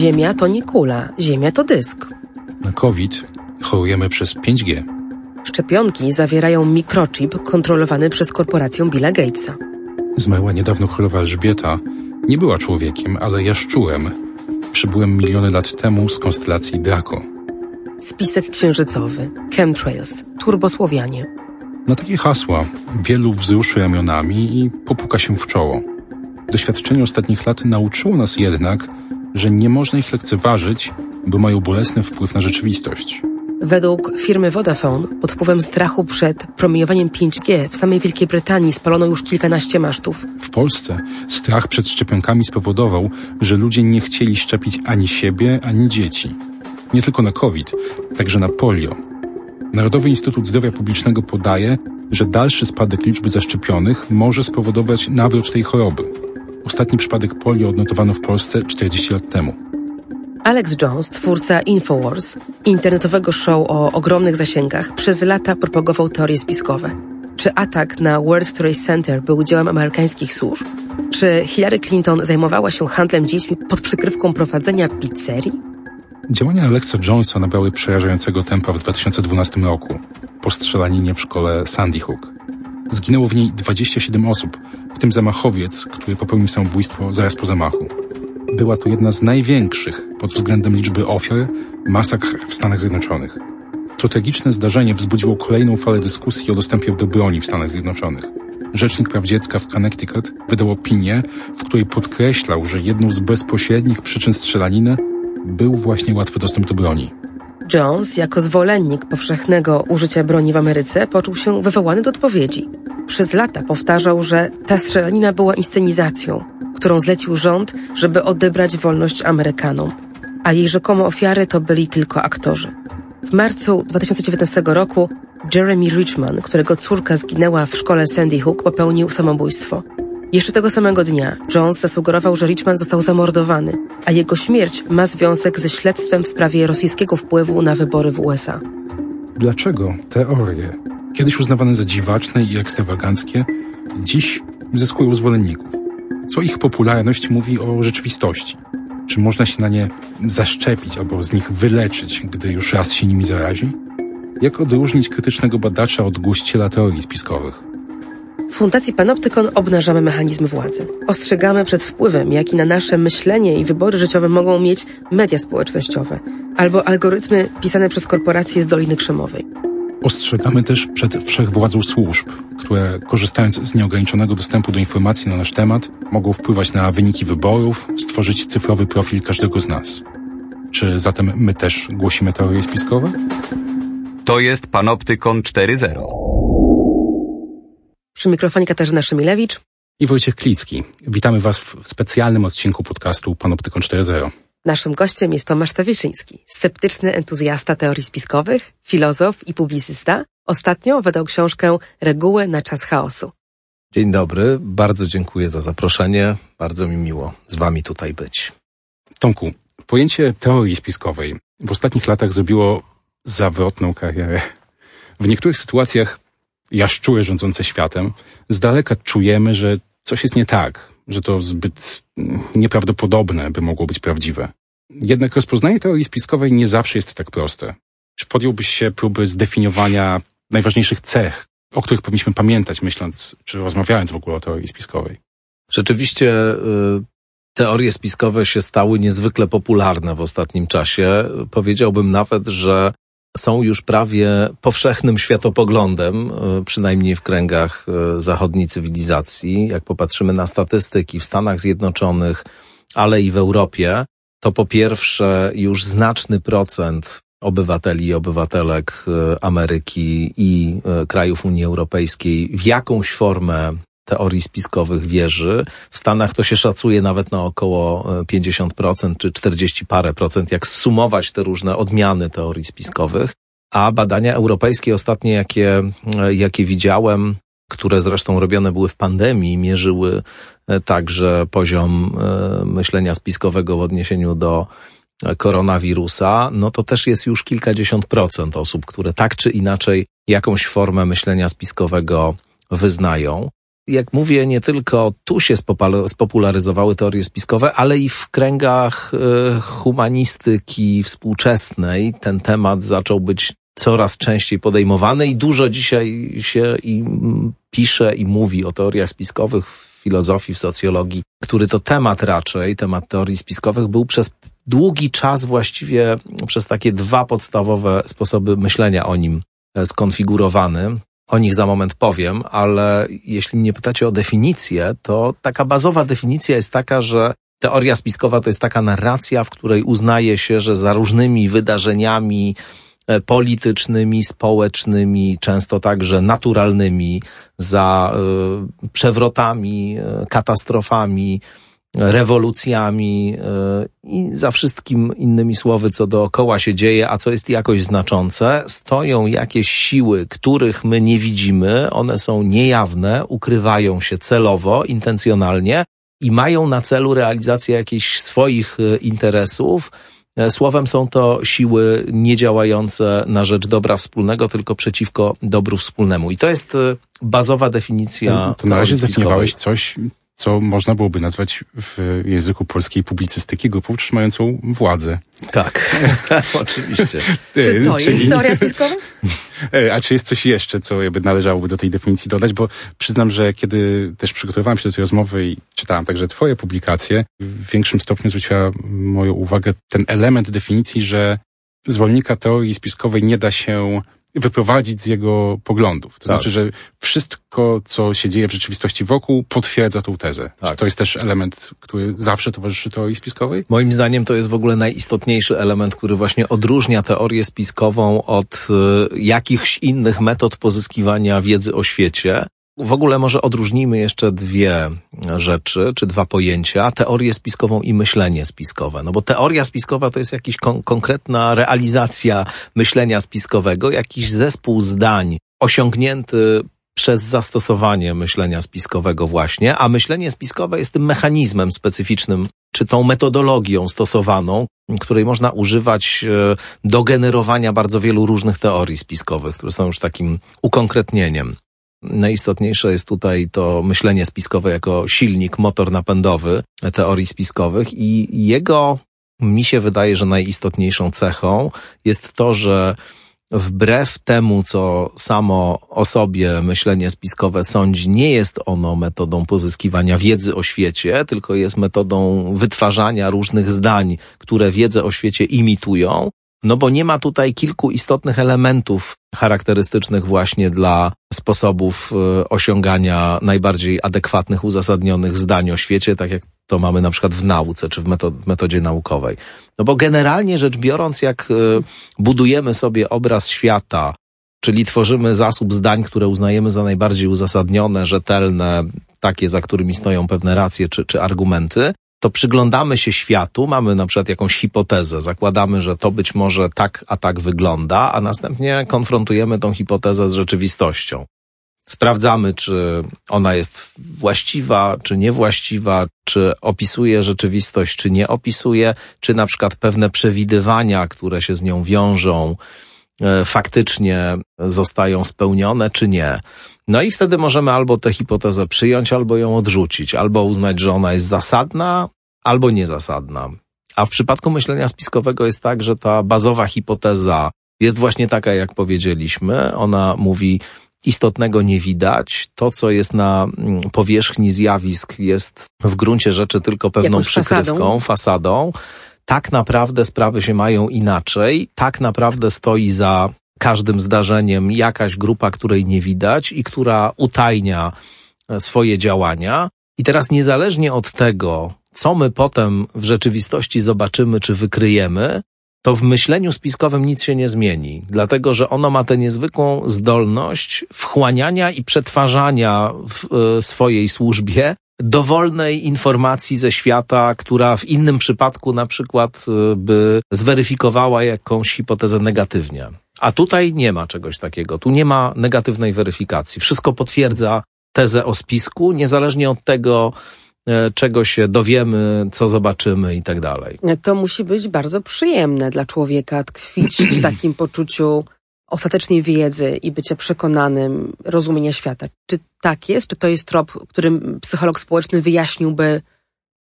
Ziemia to nie kula, Ziemia to dysk. Na COVID chorujemy przez 5G. Szczepionki zawierają mikrochip kontrolowany przez korporację Billa Gatesa. Zmarła niedawno królowa Elżbieta. Nie była człowiekiem, ale jaszczułem. Przybyłem miliony lat temu z konstelacji Draco. Spisek księżycowy, chemtrails, turbosłowianie. Na takie hasła wielu wzruszy ramionami i popuka się w czoło. Doświadczenie ostatnich lat nauczyło nas jednak, że nie można ich lekceważyć, bo mają bolesny wpływ na rzeczywistość. Według firmy Vodafone pod wpływem strachu przed promieniowaniem 5G w samej Wielkiej Brytanii spalono już kilkanaście masztów. W Polsce strach przed szczepionkami spowodował, że ludzie nie chcieli szczepić ani siebie, ani dzieci. Nie tylko na COVID, także na polio. Narodowy Instytut Zdrowia Publicznego podaje, że dalszy spadek liczby zaszczepionych może spowodować nawrót tej choroby. Ostatni przypadek polio odnotowano w Polsce 40 lat temu. Alex Jones, twórca Infowars, internetowego show o ogromnych zasięgach, przez lata propagował teorie spiskowe. Czy atak na World Trade Center był dziełem amerykańskich służb? Czy Hillary Clinton zajmowała się handlem dziećmi pod przykrywką prowadzenia pizzerii? Działania Alexa Jonesa nabrały przerażającego tempa w 2012 roku po strzelaninie w szkole Sandy Hook. Zginęło w niej 27 osób, w tym zamachowiec, który popełnił samobójstwo zaraz po zamachu. Była to jedna z największych pod względem liczby ofiar masakr w Stanach Zjednoczonych. To tragiczne zdarzenie wzbudziło kolejną falę dyskusji o dostępie do broni w Stanach Zjednoczonych. Rzecznik Praw Dziecka w Connecticut wydał opinię, w której podkreślał, że jedną z bezpośrednich przyczyn strzelaniny był właśnie łatwy dostęp do broni. Jones, jako zwolennik powszechnego użycia broni w Ameryce, poczuł się wywołany do odpowiedzi. Przez lata powtarzał, że ta strzelanina była inscenizacją, którą zlecił rząd, żeby odebrać wolność Amerykanom, a jej rzekomo ofiary to byli tylko aktorzy. W marcu 2019 roku Jeremy Richman, którego córka zginęła w szkole Sandy Hook, popełnił samobójstwo. Jeszcze tego samego dnia Jones zasugerował, że Richman został zamordowany, a jego śmierć ma związek ze śledztwem w sprawie rosyjskiego wpływu na wybory w USA. Dlaczego teorie, kiedyś uznawane za dziwaczne i ekstrawaganckie, dziś zyskują zwolenników? Co ich popularność mówi o rzeczywistości? Czy można się na nie zaszczepić albo z nich wyleczyć, gdy już raz się nimi zarazi? Jak odróżnić krytycznego badacza od guściela teorii spiskowych? W Fundacji Panoptykon obnażamy mechanizmy władzy. Ostrzegamy przed wpływem, jaki na nasze myślenie i wybory życiowe mogą mieć media społecznościowe albo algorytmy pisane przez korporacje z Doliny Krzemowej. Ostrzegamy też przed wszechwładzą służb, które korzystając z nieograniczonego dostępu do informacji na nasz temat, mogą wpływać na wyniki wyborów, stworzyć cyfrowy profil każdego z nas. Czy zatem my też głosimy teorie spiskowe? To jest Panoptykon 4.0. Przy mikrofonie Katarzyna Szymilewicz. I Wojciech Klicki. Witamy Was w specjalnym odcinku podcastu Panoptykon 4.0. Naszym gościem jest Tomasz Stawiszyński, sceptyczny entuzjasta teorii spiskowych, filozof i publicysta. Ostatnio wydał książkę Reguły na czas chaosu. Dzień dobry, bardzo dziękuję za zaproszenie. Bardzo mi miło z Wami tutaj być. Tomku, pojęcie teorii spiskowej w ostatnich latach zrobiło zawrotną karierę. W niektórych sytuacjach jaszczury rządzące światem z daleka czujemy, że coś jest nie tak, że to zbyt nieprawdopodobne, by mogło być prawdziwe. Jednak rozpoznanie teorii spiskowej nie zawsze jest tak proste. Czy podjąłbyś się próby zdefiniowania najważniejszych cech, o których powinniśmy pamiętać, myśląc, czy rozmawiając w ogóle o teorii spiskowej? Rzeczywiście teorie spiskowe się stały niezwykle popularne w ostatnim czasie. Powiedziałbym nawet, że są już prawie powszechnym światopoglądem, przynajmniej w kręgach zachodniej cywilizacji. Jak popatrzymy na statystyki w Stanach Zjednoczonych, ale i w Europie, to po pierwsze już znaczny procent obywateli i obywatelek Ameryki i krajów Unii Europejskiej w jakąś formę teorii spiskowych wierzy. W Stanach to się szacuje nawet na około 50% czy 40 parę procent, jak sumować te różne odmiany teorii spiskowych. A badania europejskie ostatnie, jakie, jakie widziałem, które zresztą robione były w pandemii, mierzyły także poziom myślenia spiskowego w odniesieniu do koronawirusa, no to też jest już kilkadziesiąt procent osób, które tak czy inaczej jakąś formę myślenia spiskowego wyznają. Jak mówię, nie tylko tu się spopularyzowały teorie spiskowe, ale i w kręgach e, humanistyki współczesnej ten temat zaczął być coraz częściej podejmowany i dużo dzisiaj się i pisze i mówi o teoriach spiskowych w filozofii, w socjologii, który to temat raczej, temat teorii spiskowych był przez długi czas właściwie przez takie dwa podstawowe sposoby myślenia o nim e, skonfigurowany. O nich za moment powiem, ale jeśli mnie pytacie o definicję, to taka bazowa definicja jest taka, że teoria spiskowa to jest taka narracja, w której uznaje się, że za różnymi wydarzeniami e, politycznymi, społecznymi, często także naturalnymi, za y, przewrotami, y, katastrofami, rewolucjami e, i za wszystkim innymi słowy, co dookoła się dzieje, a co jest jakoś znaczące, stoją jakieś siły, których my nie widzimy, one są niejawne, ukrywają się celowo, intencjonalnie i mają na celu realizację jakichś swoich e, interesów. E, słowem są to siły niedziałające na rzecz dobra wspólnego, tylko przeciwko dobru wspólnemu. I to jest bazowa definicja. To na razie zdefiniowałeś coś, co można byłoby nazwać w języku polskiej publicystyki grupą trzymającą władzę. Tak, oczywiście. Czy to Czyli... jest teoria spiskowa? E, a czy jest coś jeszcze, co jakby należałoby do tej definicji dodać? Bo przyznam, że kiedy też przygotowywałem się do tej rozmowy i czytałem także twoje publikacje, w większym stopniu zwróciła moją uwagę ten element definicji, że zwolennika teorii spiskowej nie da się wyprowadzić z jego poglądów. To tak. znaczy, że wszystko, co się dzieje w rzeczywistości wokół, potwierdza tą tezę. Tak. Czy to jest też element, który zawsze towarzyszy teorii spiskowej? Moim zdaniem to jest w ogóle najistotniejszy element, który właśnie odróżnia teorię spiskową od y, jakichś innych metod pozyskiwania wiedzy o świecie. W ogóle może odróżnijmy jeszcze dwie rzeczy, czy dwa pojęcia, teorię spiskową i myślenie spiskowe. No bo teoria spiskowa to jest jakaś kon konkretna realizacja myślenia spiskowego, jakiś zespół zdań osiągnięty przez zastosowanie myślenia spiskowego właśnie, a myślenie spiskowe jest tym mechanizmem specyficznym, czy tą metodologią stosowaną, której można używać e, do generowania bardzo wielu różnych teorii spiskowych, które są już takim ukonkretnieniem. Najistotniejsze jest tutaj to myślenie spiskowe jako silnik, motor napędowy teorii spiskowych i jego, mi się wydaje, że najistotniejszą cechą jest to, że wbrew temu, co samo o sobie myślenie spiskowe sądzi, nie jest ono metodą pozyskiwania wiedzy o świecie, tylko jest metodą wytwarzania różnych zdań, które wiedzę o świecie imitują, no bo nie ma tutaj kilku istotnych elementów charakterystycznych właśnie dla sposobów e, osiągania najbardziej adekwatnych, uzasadnionych zdań o świecie, tak jak to mamy na przykład w nauce czy w metodzie naukowej. No bo generalnie rzecz biorąc, jak e, budujemy sobie obraz świata, czyli tworzymy zasób zdań, które uznajemy za najbardziej uzasadnione, rzetelne, takie, za którymi stoją pewne racje czy, czy argumenty, to przyglądamy się światu, mamy na przykład jakąś hipotezę, zakładamy, że to być może tak, a tak wygląda, a następnie konfrontujemy tą hipotezę z rzeczywistością. Sprawdzamy, czy ona jest właściwa, czy niewłaściwa, czy opisuje rzeczywistość, czy nie opisuje, czy na przykład pewne przewidywania, które się z nią wiążą, faktycznie zostają spełnione, czy nie. No i wtedy możemy albo tę hipotezę przyjąć, albo ją odrzucić, albo uznać, że ona jest zasadna, albo niezasadna. A w przypadku myślenia spiskowego jest tak, że ta bazowa hipoteza jest właśnie taka, jak powiedzieliśmy. Ona mówi, istotnego nie widać. To, co jest na mm, powierzchni zjawisk, jest w gruncie rzeczy tylko pewną Jakąś przykrywką, fasadą. fasadą. Tak naprawdę sprawy się mają inaczej. Tak naprawdę stoi za każdym zdarzeniem jakaś grupa, której nie widać i która utajnia e, swoje działania. I teraz niezależnie od tego, co my potem w rzeczywistości zobaczymy czy wykryjemy, to w myśleniu spiskowym nic się nie zmieni, dlatego że ono ma tę niezwykłą zdolność wchłaniania i przetwarzania w e, swojej służbie dowolnej informacji ze świata, która w innym przypadku na przykład e, by zweryfikowała jakąś hipotezę negatywnie. A tutaj nie ma czegoś takiego. Tu nie ma negatywnej weryfikacji. Wszystko potwierdza tezę o spisku, niezależnie od tego, e, czego się dowiemy, co zobaczymy i tak dalej. To musi być bardzo przyjemne dla człowieka tkwić w takim poczuciu ostatecznej wiedzy i bycia przekonanym, rozumienia świata. Czy tak jest? Czy to jest trop, którym psycholog społeczny wyjaśniłby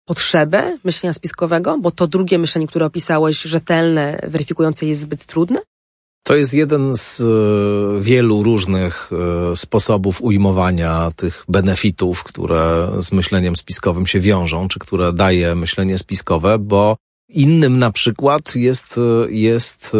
potrzebę myślenia spiskowego? Bo to drugie myślenie, które opisałeś, rzetelne, weryfikujące, jest zbyt trudne? To jest jeden z e, wielu różnych e, sposobów ujmowania tych benefitów, które z myśleniem spiskowym się wiążą, czy które daje myślenie spiskowe, bo innym na przykład jest, e, jest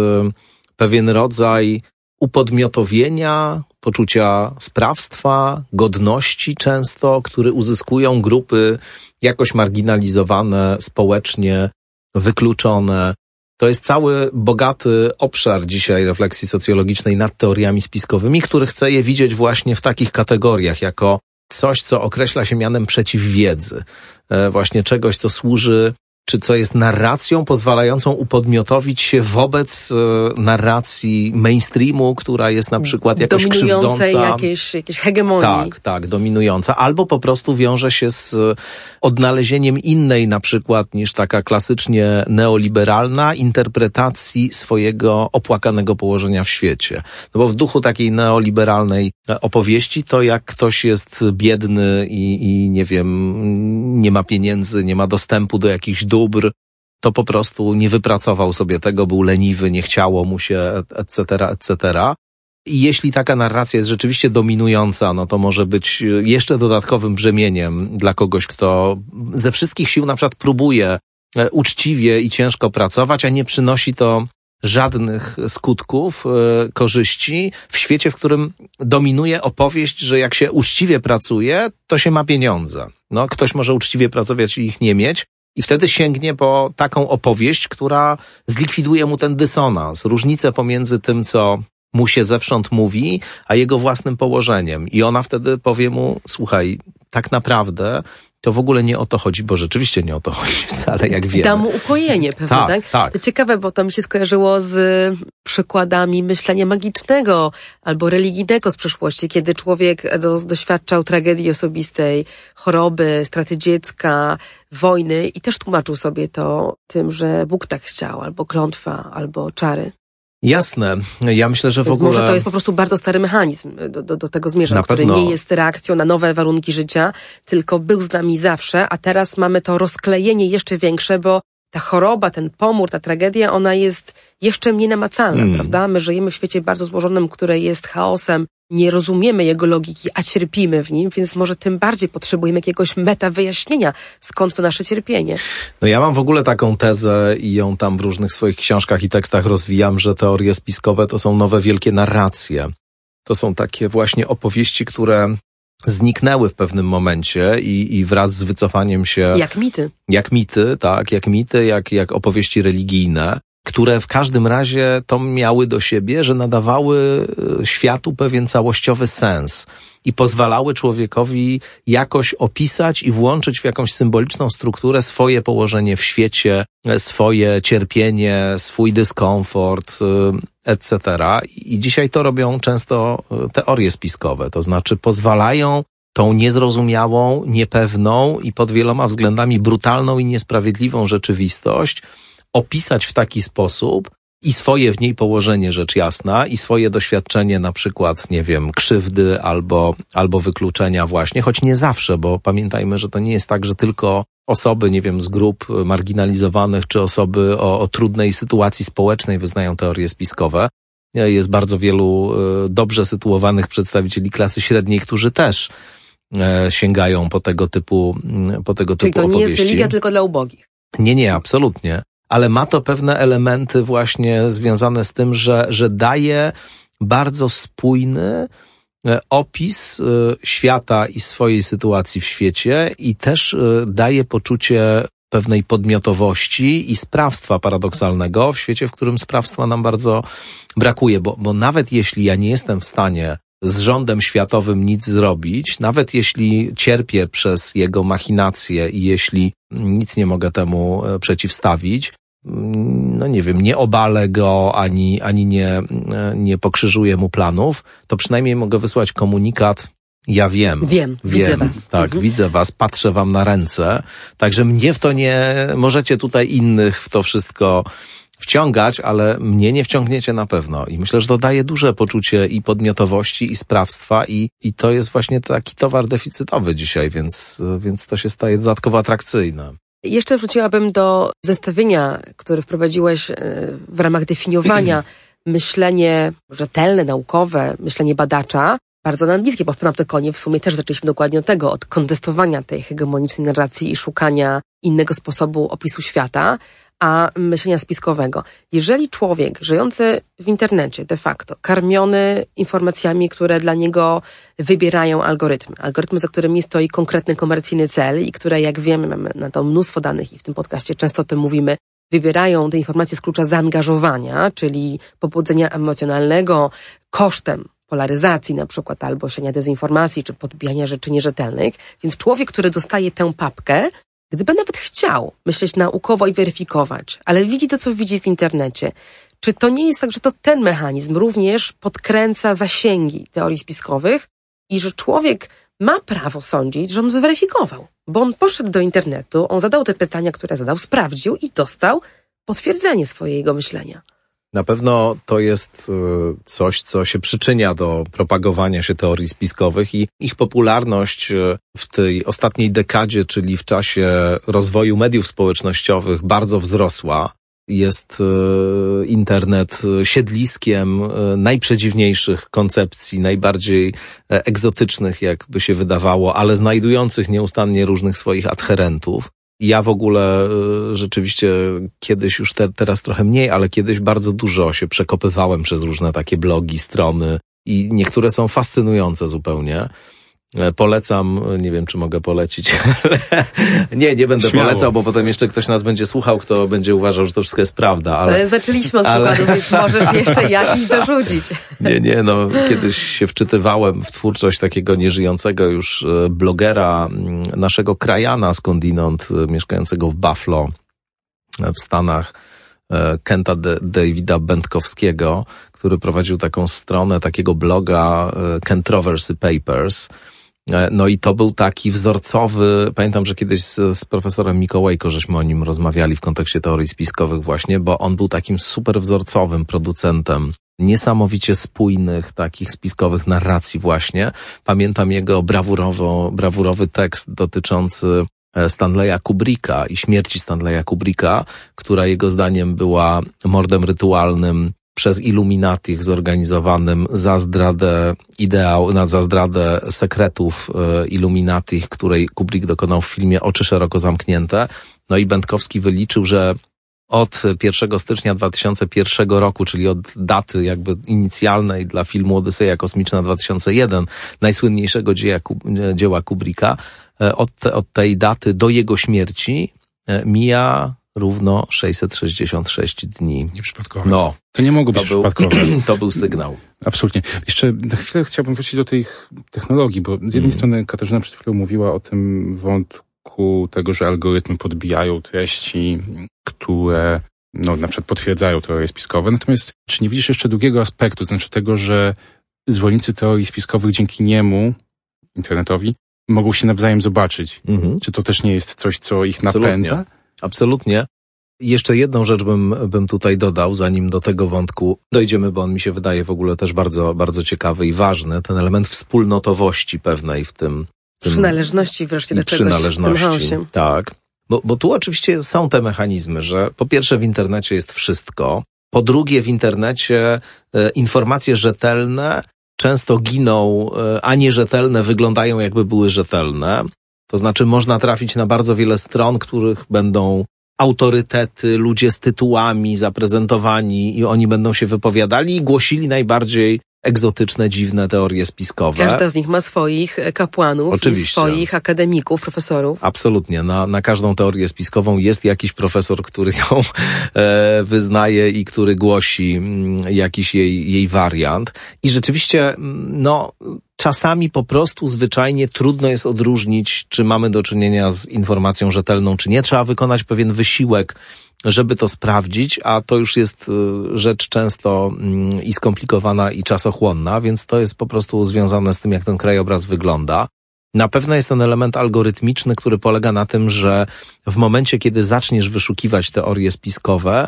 pewien rodzaj upodmiotowienia, poczucia sprawstwa, godności często, który uzyskują grupy jakoś marginalizowane społecznie, wykluczone, to jest cały bogaty obszar dzisiaj refleksji socjologicznej nad teoriami spiskowymi, który chce je widzieć właśnie w takich kategoriach, jako coś, co określa się mianem przeciwwiedzy, e, właśnie czegoś, co służy czy co jest narracją pozwalającą upodmiotowić się wobec e, narracji mainstreamu, która jest na przykład jakoś krzywdząca. jakieś, jakieś hegemonii. Tak, tak, dominująca. Albo po prostu wiąże się z e, odnalezieniem innej na przykład niż taka klasycznie neoliberalna interpretacji swojego opłakanego położenia w świecie. No bo w duchu takiej neoliberalnej e, opowieści to jak ktoś jest biedny i, i nie wiem, nie ma pieniędzy, nie ma dostępu do jakichś dóbr, to po prostu nie wypracował sobie tego, był leniwy, nie chciało mu się, etc., etc. I jeśli taka narracja jest rzeczywiście dominująca, no to może być jeszcze dodatkowym brzemieniem dla kogoś, kto ze wszystkich sił na przykład próbuje e, uczciwie i ciężko pracować, a nie przynosi to żadnych skutków, e, korzyści w świecie, w którym dominuje opowieść, że jak się uczciwie pracuje, to się ma pieniądze. No, ktoś może uczciwie pracować i ich nie mieć, i wtedy sięgnie po taką opowieść, która zlikwiduje mu ten dysonans, różnicę pomiędzy tym, co mu się zewsząd mówi, a jego własnym położeniem. I ona wtedy powie mu, słuchaj, tak naprawdę to w ogóle nie o to chodzi, bo rzeczywiście nie o to chodzi wcale, jak wiemy. Da mu ukojenie pewne, Tak, tak? tak. Ciekawe, bo to mi się skojarzyło z przykładami myślenia magicznego albo religijnego z przeszłości, kiedy człowiek do, doświadczał tragedii osobistej, choroby, straty dziecka, wojny i też tłumaczył sobie to tym, że Bóg tak chciał, albo klątwa, albo czary. Jasne. Ja myślę, że w ogóle... Może to jest po prostu bardzo stary mechanizm, do, do, do tego zmierzam, Na który pewno. nie jest reakcją na nowe warunki życia, tylko był z nami zawsze, a teraz mamy to rozklejenie jeszcze większe, bo ta choroba, ten pomór, ta tragedia, ona jest jeszcze mniej namacalna, Mm. prawda? My żyjemy w świecie bardzo złożonym, które jest chaosem, nie rozumiemy jego logiki, a cierpimy w nim, więc może tym bardziej potrzebujemy jakiegoś meta wyjaśnienia, skąd to nasze cierpienie. No ja mam w ogóle taką tezę i ją tam w różnych swoich książkach i tekstach rozwijam, że teorie spiskowe to są nowe wielkie narracje. To są takie właśnie opowieści, które zniknęły w pewnym momencie i, i wraz z wycofaniem się Jak mity. jak mity, tak, jak mity, jak, jak opowieści religijne, które w każdym razie to miały do siebie, że nadawały e, światu pewien całościowy sens i pozwalały człowiekowi jakoś opisać i włączyć w jakąś symboliczną strukturę swoje położenie w świecie, e, swoje cierpienie, swój dyskomfort, e, etc. I dzisiaj to robią często teorie spiskowe, to znaczy pozwalają tą niezrozumiałą, niepewną i pod wieloma względami brutalną i niesprawiedliwą rzeczywistość opisać w taki sposób i swoje w niej położenie, rzecz jasna, i swoje doświadczenie na przykład, nie wiem, krzywdy albo, albo wykluczenia właśnie, choć nie zawsze, bo pamiętajmy, że to nie jest tak, że tylko osoby, nie wiem, z grup marginalizowanych, czy osoby o, o trudnej sytuacji społecznej wyznają teorie spiskowe. Jest bardzo wielu e, dobrze sytuowanych przedstawicieli klasy średniej, którzy też e, sięgają po tego typu, po tego Czyli typu to nie opowieści. jest religia tylko dla ubogich. Nie, nie, absolutnie. Ale ma to pewne elementy właśnie związane z tym, że, że daje bardzo spójny e, opis e, świata i swojej sytuacji w świecie i też e, daje poczucie pewnej podmiotowości i sprawstwa paradoksalnego w świecie, w którym sprawstwa nam bardzo brakuje, bo, bo nawet jeśli ja nie jestem w stanie z rządem światowym nic zrobić, nawet jeśli cierpię przez jego machinacje i jeśli nic nie mogę temu przeciwstawić, no nie wiem, nie obalę go ani, ani nie, nie pokrzyżuję mu planów, to przynajmniej mogę wysłać komunikat. Ja wiem. Wiem, widzę was. Tak, Mhm. widzę was, patrzę wam na ręce. Także mnie w to nie, możecie tutaj innych w to wszystko wciągać, ale mnie nie wciągniecie na pewno. I myślę, że to daje duże poczucie i podmiotowości, i sprawstwa, i, i to jest właśnie taki towar deficytowy dzisiaj, więc, więc to się staje dodatkowo atrakcyjne. Jeszcze wróciłabym do zestawienia, które wprowadziłeś e, w ramach definiowania myślenie rzetelne, naukowe, myślenie badacza, bardzo nam bliskie, bo w Panoptykonie w sumie też zaczęliśmy dokładnie od tego, od kontestowania tej hegemonicznej narracji i szukania innego sposobu opisu świata, a myślenia spiskowego. Jeżeli człowiek żyjący w internecie de facto, karmiony informacjami, które dla niego wybierają algorytmy, algorytmy, za którymi stoi konkretny komercyjny cel i które, jak wiemy, mamy na to mnóstwo danych i w tym podcaście często o tym mówimy, wybierają te informacje z klucza zaangażowania, czyli pobudzenia emocjonalnego kosztem polaryzacji na przykład, albo siania dezinformacji, czy podbijania rzeczy nierzetelnych. Więc człowiek, który dostaje tę papkę, gdyby nawet chciał myśleć naukowo i weryfikować, ale widzi to, co widzi w internecie, czy to nie jest tak, że to ten mechanizm również podkręca zasięgi teorii spiskowych i że człowiek ma prawo sądzić, że on zweryfikował, bo on poszedł do internetu, on zadał te pytania, które zadał, sprawdził i dostał potwierdzenie swojego myślenia. Na pewno to jest e, coś, co się przyczynia do propagowania się teorii spiskowych i ich popularność e, w tej ostatniej dekadzie, czyli w czasie rozwoju mediów społecznościowych, bardzo wzrosła. Jest e, internet siedliskiem najprzedziwniejszych koncepcji, najbardziej egzotycznych, jakby się wydawało, ale znajdujących nieustannie różnych swoich adherentów. Ja w ogóle y, rzeczywiście kiedyś już te, teraz trochę mniej, ale kiedyś bardzo dużo się przekopywałem przez różne takie blogi, strony i niektóre są fascynujące zupełnie. E, polecam, nie wiem czy mogę polecić. nie, nie będę Śmiało. polecał, bo potem jeszcze ktoś nas będzie słuchał, kto będzie uważał, że to wszystko jest prawda. Ale, ale zaczęliśmy od ale... przykładu, więc możesz jeszcze jakiś dorzucić. nie, nie, no kiedyś się wczytywałem w twórczość takiego nieżyjącego już e, blogera, mm, naszego krajana skądinąd, e, mieszkającego w Buffalo w Stanach. Kenta De Davida Będkowskiego, który prowadził taką stronę takiego bloga Controversy Papers, no i to był taki wzorcowy, pamiętam, że kiedyś z, z profesorem Mikołajko żeśmy o nim rozmawiali w kontekście teorii spiskowych właśnie, bo on był takim super wzorcowym producentem niesamowicie spójnych, takich spiskowych narracji właśnie. Pamiętam jego brawurowo, brawurowy tekst dotyczący e, Stanleya Kubricka i śmierci Stanleya Kubricka, która jego zdaniem była mordem rytualnym przez Illuminati zorganizowanym za zdradę ideał, na za zdradę sekretów e, Illuminati, której Kubrick dokonał w filmie Oczy szeroko zamknięte. No i Będkowski wyliczył, że od 1 stycznia 2001 roku, czyli od daty jakby inicjalnej dla filmu Odyseja Kosmiczna 2001, najsłynniejszego dzieła, dzieła Kubricka, e, od, te, od tej daty do jego śmierci e, mija równo 666 dni. Nieprzypadkowe. No. To nie mogło być to przypadkowe. Był, to był sygnał. Absolutnie. Jeszcze na chwilę chciałbym wrócić do tych technologii, bo z jednej mm. strony Katarzyna przed chwilą mówiła o tym wątku tego, że algorytmy podbijają treści, które no, na przykład potwierdzają teorie spiskowe. Natomiast czy nie widzisz jeszcze drugiego aspektu, znaczy tego, że zwolennicy teorii spiskowych dzięki niemu, internetowi, mogą się nawzajem zobaczyć. Mm -hmm. Czy to też nie jest coś, co ich Absolutnie. napędza? Absolutnie. Jeszcze jedną rzecz bym, bym tutaj dodał, zanim do tego wątku dojdziemy, bo on mi się wydaje w ogóle też bardzo, bardzo ciekawy i ważny. Ten element wspólnotowości pewnej w tym. tym przynależności wreszcie do czegoś przynależności, w tym Tak. Bo, bo tu oczywiście są te mechanizmy, że po pierwsze w internecie jest wszystko, po drugie w internecie e, informacje rzetelne często giną, e, a nierzetelne wyglądają jakby były rzetelne. To znaczy można trafić na bardzo wiele stron, których będą autorytety, ludzie z tytułami zaprezentowani i oni będą się wypowiadali i głosili najbardziej egzotyczne, dziwne teorie spiskowe. Każda z nich ma swoich kapłanów, Oczywiście. swoich akademików, profesorów. Absolutnie. Na, na każdą teorię spiskową jest jakiś profesor, który ją e, wyznaje i który głosi mm, jakiś jej, jej wariant. I rzeczywiście, mm, no, czasami po prostu zwyczajnie trudno jest odróżnić, czy mamy do czynienia z informacją rzetelną, czy nie. Trzeba wykonać pewien wysiłek, żeby to sprawdzić, a to już jest y, rzecz często mm, i skomplikowana, i czasochłonna, więc to jest po prostu związane z tym, jak ten krajobraz wygląda. Na pewno jest ten element algorytmiczny, który polega na tym, że w momencie, kiedy zaczniesz wyszukiwać teorie spiskowe,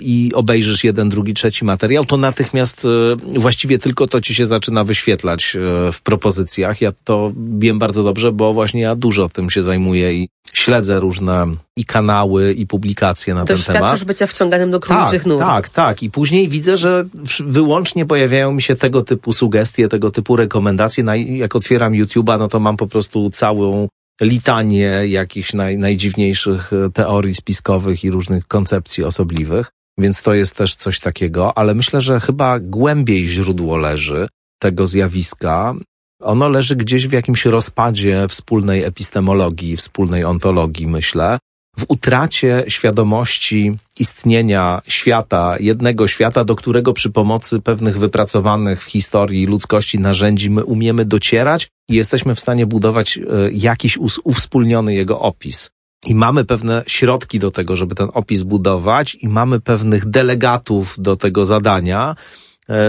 i obejrzysz jeden, drugi, trzeci materiał, to natychmiast e, właściwie tylko to ci się zaczyna wyświetlać e, w propozycjach. Ja to wiem bardzo dobrze, bo właśnie ja dużo tym się zajmuję i śledzę różne i kanały, i publikacje na ten temat. Doświadczasz bycia wciąganym do króliczych tak, nóg. Tak, tak. I później widzę, że wyłącznie pojawiają mi się tego typu sugestie, tego typu rekomendacje. Jak otwieram YouTube'a, no to mam po prostu całą litanie jakichś naj, najdziwniejszych e, teorii spiskowych i różnych koncepcji osobliwych. Więc to jest też coś takiego, ale myślę, że chyba głębiej źródło leży tego zjawiska. Ono leży gdzieś w jakimś rozpadzie wspólnej epistemologii, wspólnej ontologii, myślę w utracie świadomości istnienia świata, jednego świata, do którego przy pomocy pewnych wypracowanych w historii ludzkości narzędzi my umiemy docierać i jesteśmy w stanie budować e, jakiś uwspólniony jego opis. I mamy pewne środki do tego, żeby ten opis budować, i mamy pewnych delegatów do tego zadania,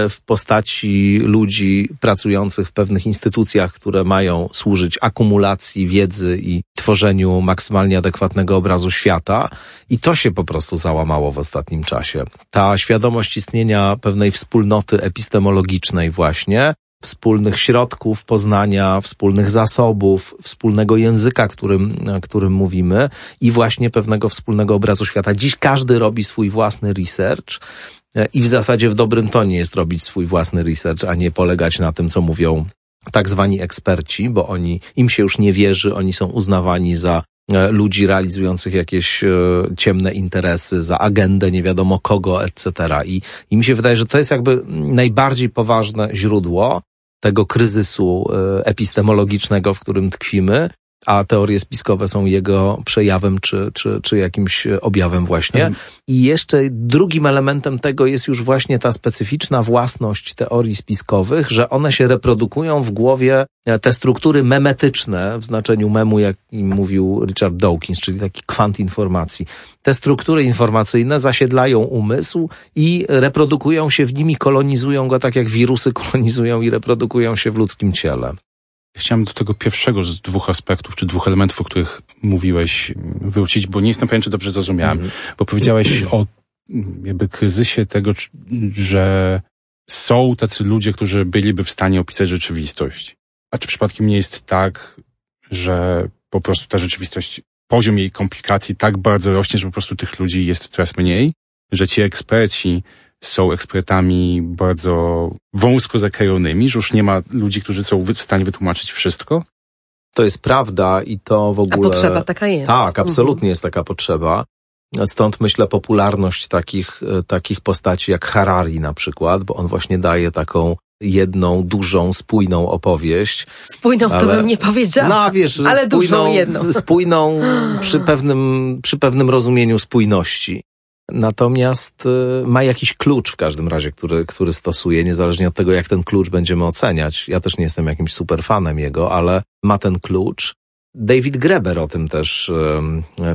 w postaci ludzi pracujących w pewnych instytucjach, które mają służyć akumulacji wiedzy i tworzeniu maksymalnie adekwatnego obrazu świata. I to się po prostu załamało w ostatnim czasie. Ta świadomość istnienia pewnej wspólnoty epistemologicznej właśnie, wspólnych środków poznania, wspólnych zasobów, wspólnego języka, którym, którym mówimy i właśnie pewnego wspólnego obrazu świata. Dziś każdy robi swój własny research E, i w zasadzie w dobrym tonie jest robić swój własny research, a nie polegać na tym, co mówią tak zwani eksperci, bo oni, im się już nie wierzy, oni są uznawani za e, ludzi realizujących jakieś e, ciemne interesy, za agendę nie wiadomo kogo, etc. I, I mi się wydaje, że to jest jakby najbardziej poważne źródło tego kryzysu epistemologicznego, w którym tkwimy, a teorie spiskowe są jego przejawem czy, czy, czy jakimś objawem właśnie. Mhm. I jeszcze drugim elementem tego jest już właśnie ta specyficzna własność teorii spiskowych, że one się reprodukują w głowie, e, te struktury memetyczne, w znaczeniu memu, jak mówił Richard Dawkins, czyli taki kwant informacji. Te struktury informacyjne zasiedlają umysł i reprodukują się w nimi, kolonizują go tak jak wirusy kolonizują i reprodukują się w ludzkim ciele. Chciałem do tego pierwszego z dwóch aspektów, czy dwóch elementów, o których mówiłeś, wrócić, bo nie jestem pewien, czy dobrze zrozumiałem. Mm -hmm. Bo powiedziałeś o jakby kryzysie tego, że są tacy ludzie, którzy byliby w stanie opisać rzeczywistość. A czy przypadkiem nie jest tak, że po prostu ta rzeczywistość, poziom jej komplikacji tak bardzo rośnie, że po prostu tych ludzi jest coraz mniej, że ci eksperci są ekspertami bardzo wąsko zakrojonymi, że już nie ma ludzi, którzy są w stanie wytłumaczyć wszystko? To jest prawda i to w ogóle... A potrzeba taka jest. Tak, absolutnie mhm. jest taka potrzeba. Stąd myślę popularność takich, e, takich postaci jak Harari na przykład, bo on właśnie daje taką jedną, dużą, spójną opowieść. Spójną ale, to bym nie powiedziała. No wiesz, ale spójną, dużą jedną. spójną przy pewnym, przy pewnym rozumieniu spójności. Natomiast y, ma jakiś klucz w każdym razie, który, który stosuje, niezależnie od tego, jak ten klucz będziemy oceniać. Ja też nie jestem jakimś super fanem jego, ale ma ten klucz. David Greber o tym też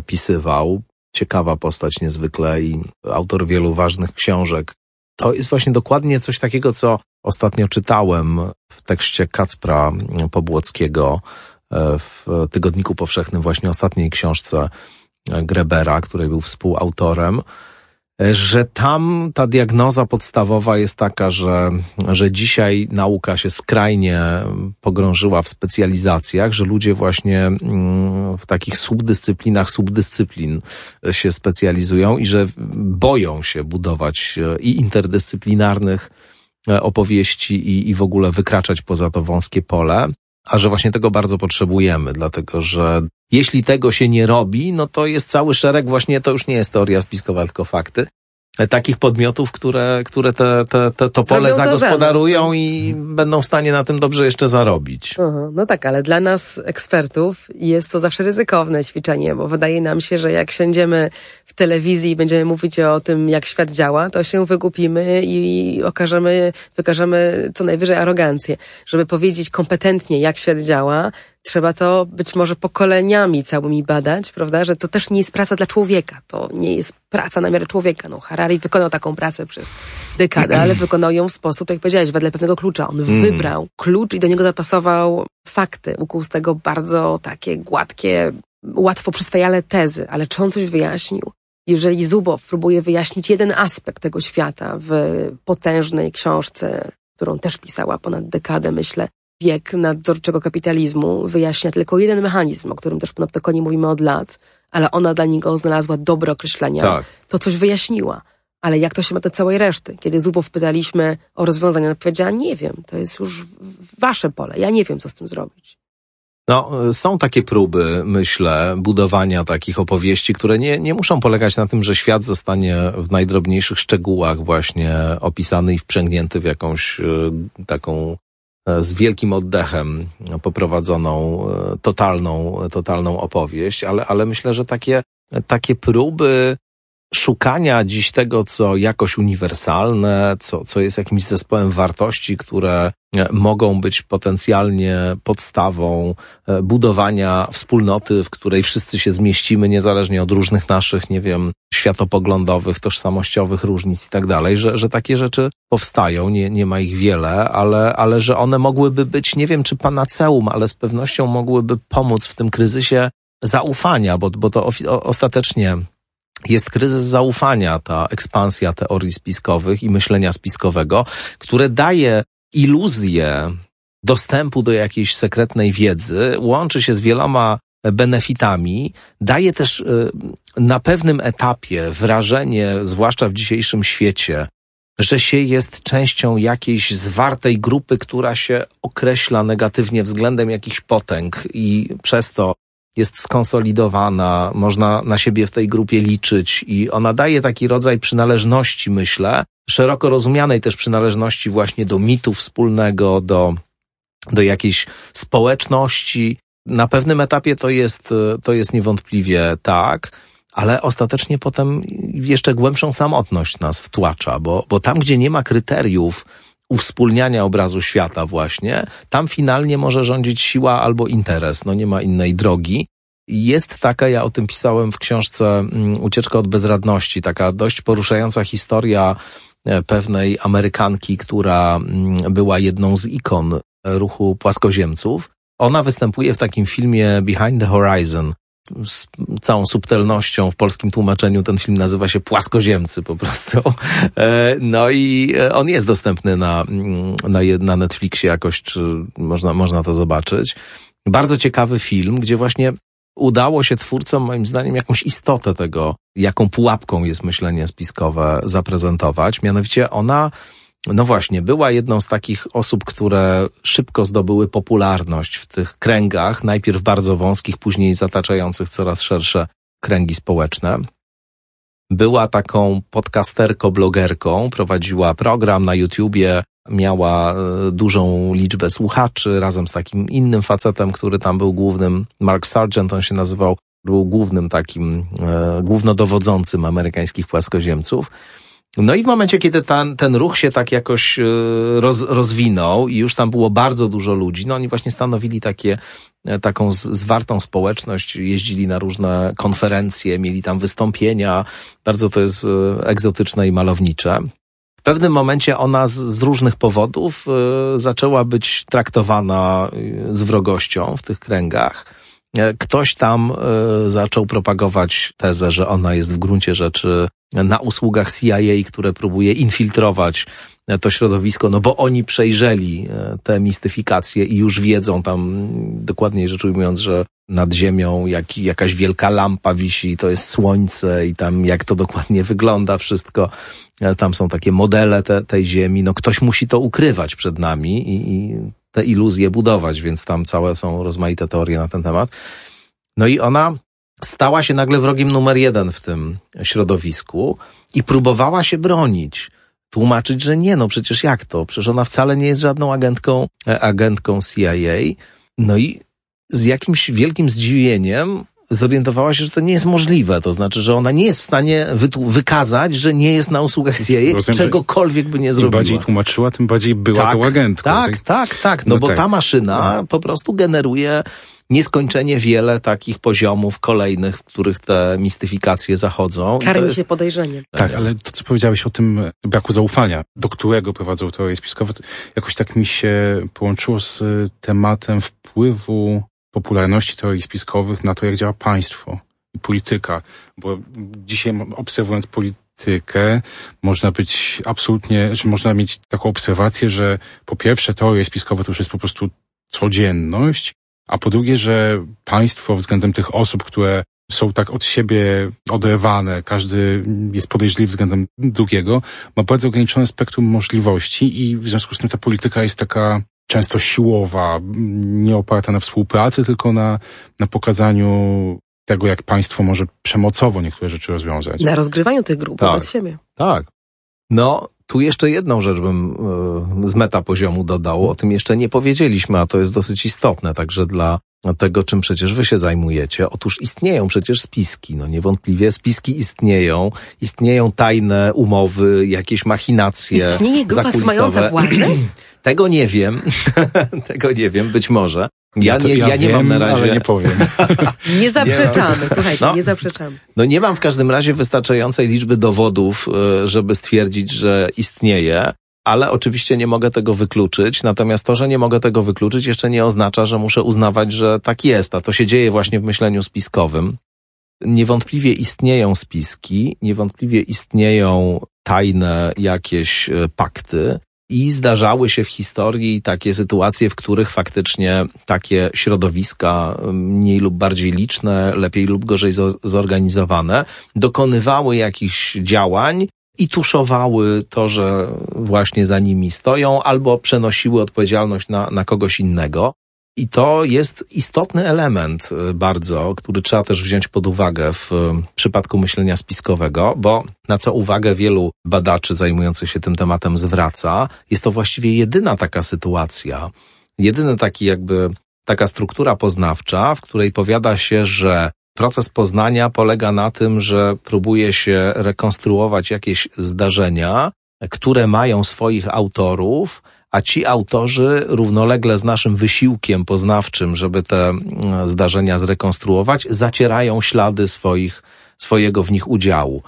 pisywał. Ciekawa postać niezwykle i autor wielu ważnych książek. To jest właśnie dokładnie coś takiego, co ostatnio czytałem w tekście Kacpra Pobłockiego e, w Tygodniku Powszechnym, właśnie ostatniej książce Grebera, który był współautorem, że tam ta diagnoza podstawowa jest taka, że, że dzisiaj nauka się skrajnie pogrążyła w specjalizacjach, że ludzie właśnie mm, w takich subdyscyplinach subdyscyplin się specjalizują i że boją się budować e, i interdyscyplinarnych e, opowieści i, i w ogóle wykraczać poza to wąskie pole a że właśnie tego bardzo potrzebujemy, dlatego że jeśli tego się nie robi, no to jest cały szereg, właśnie to już nie jest teoria spiskowa, tylko fakty, takich podmiotów, które, które te, te, te, to pole to zagospodarują nas, i będą w stanie na tym dobrze jeszcze zarobić. No tak, ale dla nas ekspertów jest to zawsze ryzykowne ćwiczenie, bo wydaje nam się, że jak siądziemy w telewizji i będziemy mówić o tym, jak świat działa, to się wygupimy i okażemy, wykażemy co najwyżej arogancję. Żeby powiedzieć kompetentnie, jak świat działa, trzeba to być może pokoleniami całymi badać, prawda? Że to też nie jest praca dla człowieka. To nie jest praca na miarę człowieka. No, Harari wykonał taką pracę przez dekadę, ale wykonał ją w sposób, jak powiedziałeś, wedle pewnego klucza. On mm. wybrał klucz i do niego zapasował fakty. Ukuł z tego bardzo takie gładkie, łatwo przyswajale tezy. Ale czy on coś wyjaśnił? Jeżeli Zubow próbuje wyjaśnić jeden aspekt tego świata w potężnej książce, którą też pisała ponad dekadę, myślę, wiek nadzorczego kapitalizmu, wyjaśnia tylko jeden mechanizm, o którym też w Panoptykonie mówimy od lat, ale ona dla niego znalazła dobre określenia, Tak. to coś wyjaśniła. Ale jak to się ma do całej reszty? Kiedy Zubow pytaliśmy o rozwiązania, ona powiedziała, nie wiem, to jest już wasze pole, ja nie wiem, co z tym zrobić. No, są takie próby, myślę, budowania takich opowieści, które nie, nie muszą polegać na tym, że świat zostanie w najdrobniejszych szczegółach właśnie opisany i wprzęgnięty w jakąś y, taką e, z wielkim oddechem poprowadzoną e, totalną, totalną opowieść, ale, ale myślę, że takie, takie próby szukania dziś tego, co jakoś uniwersalne, co, co jest jakimś zespołem wartości, które e, mogą być potencjalnie podstawą e, budowania wspólnoty, w której wszyscy się zmieścimy, niezależnie od różnych naszych, nie wiem, światopoglądowych, tożsamościowych różnic i tak dalej, że, że takie rzeczy powstają, nie, nie ma ich wiele, ale, ale że one mogłyby być, nie wiem czy panaceum, ale z pewnością mogłyby pomóc w tym kryzysie zaufania, bo, bo to ostatecznie jest kryzys zaufania, ta ekspansja teorii spiskowych i myślenia spiskowego, które daje iluzję dostępu do jakiejś sekretnej wiedzy, łączy się z wieloma benefitami, daje też y, na pewnym etapie wrażenie, zwłaszcza w dzisiejszym świecie, że się jest częścią jakiejś zwartej grupy, która się określa negatywnie względem jakichś potęg i przez to jest skonsolidowana, można na siebie w tej grupie liczyć i ona daje taki rodzaj przynależności, myślę, szeroko rozumianej też przynależności właśnie do mitu wspólnego, do, do jakiejś społeczności. Na pewnym etapie to jest, to jest niewątpliwie tak, ale ostatecznie potem jeszcze głębszą samotność nas wtłacza, bo, bo tam, gdzie nie ma kryteriów uwspólniania obrazu świata właśnie, tam finalnie może rządzić siła albo interes, no nie ma innej drogi. Jest taka, ja o tym pisałem w książce mm, Ucieczka od bezradności, taka dość poruszająca historia e, pewnej Amerykanki, która mm, była jedną z ikon ruchu płaskoziemców. Ona występuje w takim filmie Behind the Horizon, z całą subtelnością w polskim tłumaczeniu ten film nazywa się Płaskoziemcy po prostu. E, No i e, on jest dostępny na, mm, na, na Netflixie jakoś, czy można, można to zobaczyć. Bardzo ciekawy film, gdzie właśnie udało się twórcom, moim zdaniem, jakąś istotę tego, jaką pułapką jest myślenie spiskowe zaprezentować. Mianowicie ona no właśnie, była jedną z takich osób, które szybko zdobyły popularność w tych kręgach, najpierw bardzo wąskich, później zataczających coraz szersze kręgi społeczne. Była taką podcasterko-blogerką, prowadziła program na YouTubie, miała e, dużą liczbę słuchaczy razem z takim innym facetem, który tam był głównym, Mark Sargent on się nazywał, był głównym takim, e, głównodowodzącym amerykańskich płaskoziemców. No i w momencie, kiedy ten, ten ruch się tak jakoś e, roz, rozwinął i już tam było bardzo dużo ludzi, no oni właśnie stanowili takie, e, taką z, zwartą społeczność, jeździli na różne konferencje, mieli tam wystąpienia, bardzo to jest e, egzotyczne i malownicze. W pewnym momencie ona z, z różnych powodów zaczęła być traktowana z wrogością w tych kręgach. E, Ktoś tam e, zaczął propagować tezę, że ona jest w gruncie rzeczy na usługach CIA, które próbuje infiltrować e, to środowisko, no bo oni przejrzeli te mistyfikacje i już wiedzą tam, dokładniej rzecz ujmując, że nad ziemią jak, jakaś wielka lampa wisi, to jest słońce i tam jak to dokładnie wygląda wszystko. Tam są takie modele te, tej ziemi, no ktoś musi to ukrywać przed nami i, i te iluzje budować, więc tam całe są rozmaite teorie na ten temat. No i ona stała się nagle wrogiem numer jeden w tym środowisku i próbowała się bronić. Tłumaczyć, że nie, no przecież jak to? Przecież ona wcale nie jest żadną agentką, e, agentką CIA. No i z jakimś wielkim zdziwieniem zorientowała się, że to nie jest możliwe. To znaczy, że ona nie jest w stanie wykazać, że nie jest na usługach CIA, Rozumiem, czegokolwiek by nie Im zrobiła. bardziej tłumaczyła, tym bardziej była tą agentką. Tak, tak, tak. No, No bo tak. ta maszyna po prostu generuje nieskończenie wiele takich poziomów kolejnych, w których te mistyfikacje zachodzą. Karmi jest- się podejrzeniem. Tak, ale to, co powiedziałeś o tym braku zaufania, do którego prowadzą teorie spiskowe, to jakoś tak mi się połączyło z tematem wpływu popularności teorii spiskowych na to, jak działa państwo. i polityka, bo dzisiaj obserwując politykę, można być absolutnie, czy można mieć taką obserwację, że po pierwsze teorie spiskowe to już jest po prostu codzienność, a po drugie, że państwo względem tych osób, które są tak od siebie oderwane, każdy jest podejrzliwy względem drugiego, ma bardzo ograniczone spektrum możliwości i w związku z tym ta polityka jest taka często siłowa, nie oparta na współpracy, tylko na, na pokazaniu tego, jak państwo może przemocowo niektóre rzeczy rozwiązać. Na rozgrywaniu tych grup Tak. wobec siebie. Tak. No, tu jeszcze jedną rzecz bym y, z metapoziomu dodał. O tym jeszcze nie powiedzieliśmy, a to jest dosyć istotne także dla tego, czym przecież wy się zajmujecie. Otóż istnieją przecież spiski. No niewątpliwie spiski istnieją. Istnieją tajne umowy, jakieś machinacje Istnieje grupa zakulisowe. trzymająca władzę? Tego nie wiem. Tego nie wiem, być może. Ja, to- nie, ja, nie wiem, mam na razie... Ale nie powiem. Nie zaprzeczamy, słuchajcie, No. nie zaprzeczamy. No nie mam w każdym razie wystarczającej liczby dowodów, y, żeby stwierdzić, że istnieje, ale oczywiście nie mogę tego wykluczyć. Natomiast to, że nie mogę tego wykluczyć, jeszcze nie oznacza, że muszę uznawać, że tak jest. A to się dzieje właśnie w myśleniu spiskowym. Niewątpliwie istnieją spiski, niewątpliwie istnieją tajne jakieś y, pakty. I zdarzały się w historii takie sytuacje, w których faktycznie takie środowiska y, mniej lub bardziej liczne, lepiej lub gorzej zo- zorganizowane, dokonywały jakichś działań i tuszowały to, że właśnie za nimi stoją, albo przenosiły odpowiedzialność na, na kogoś innego. I to jest istotny element y, bardzo, który trzeba też wziąć pod uwagę w y, przypadku myślenia spiskowego, bo na co uwagę wielu badaczy zajmujących się tym tematem zwraca, jest to właściwie jedyna taka sytuacja, jedyny taki jakby taka struktura poznawcza, w której powiada się, że proces poznania polega na tym, że próbuje się rekonstruować jakieś zdarzenia, które mają swoich autorów, a ci autorzy równolegle z naszym wysiłkiem poznawczym, żeby te mm, zdarzenia zrekonstruować, zacierają ślady swoich, swojego w nich udziału.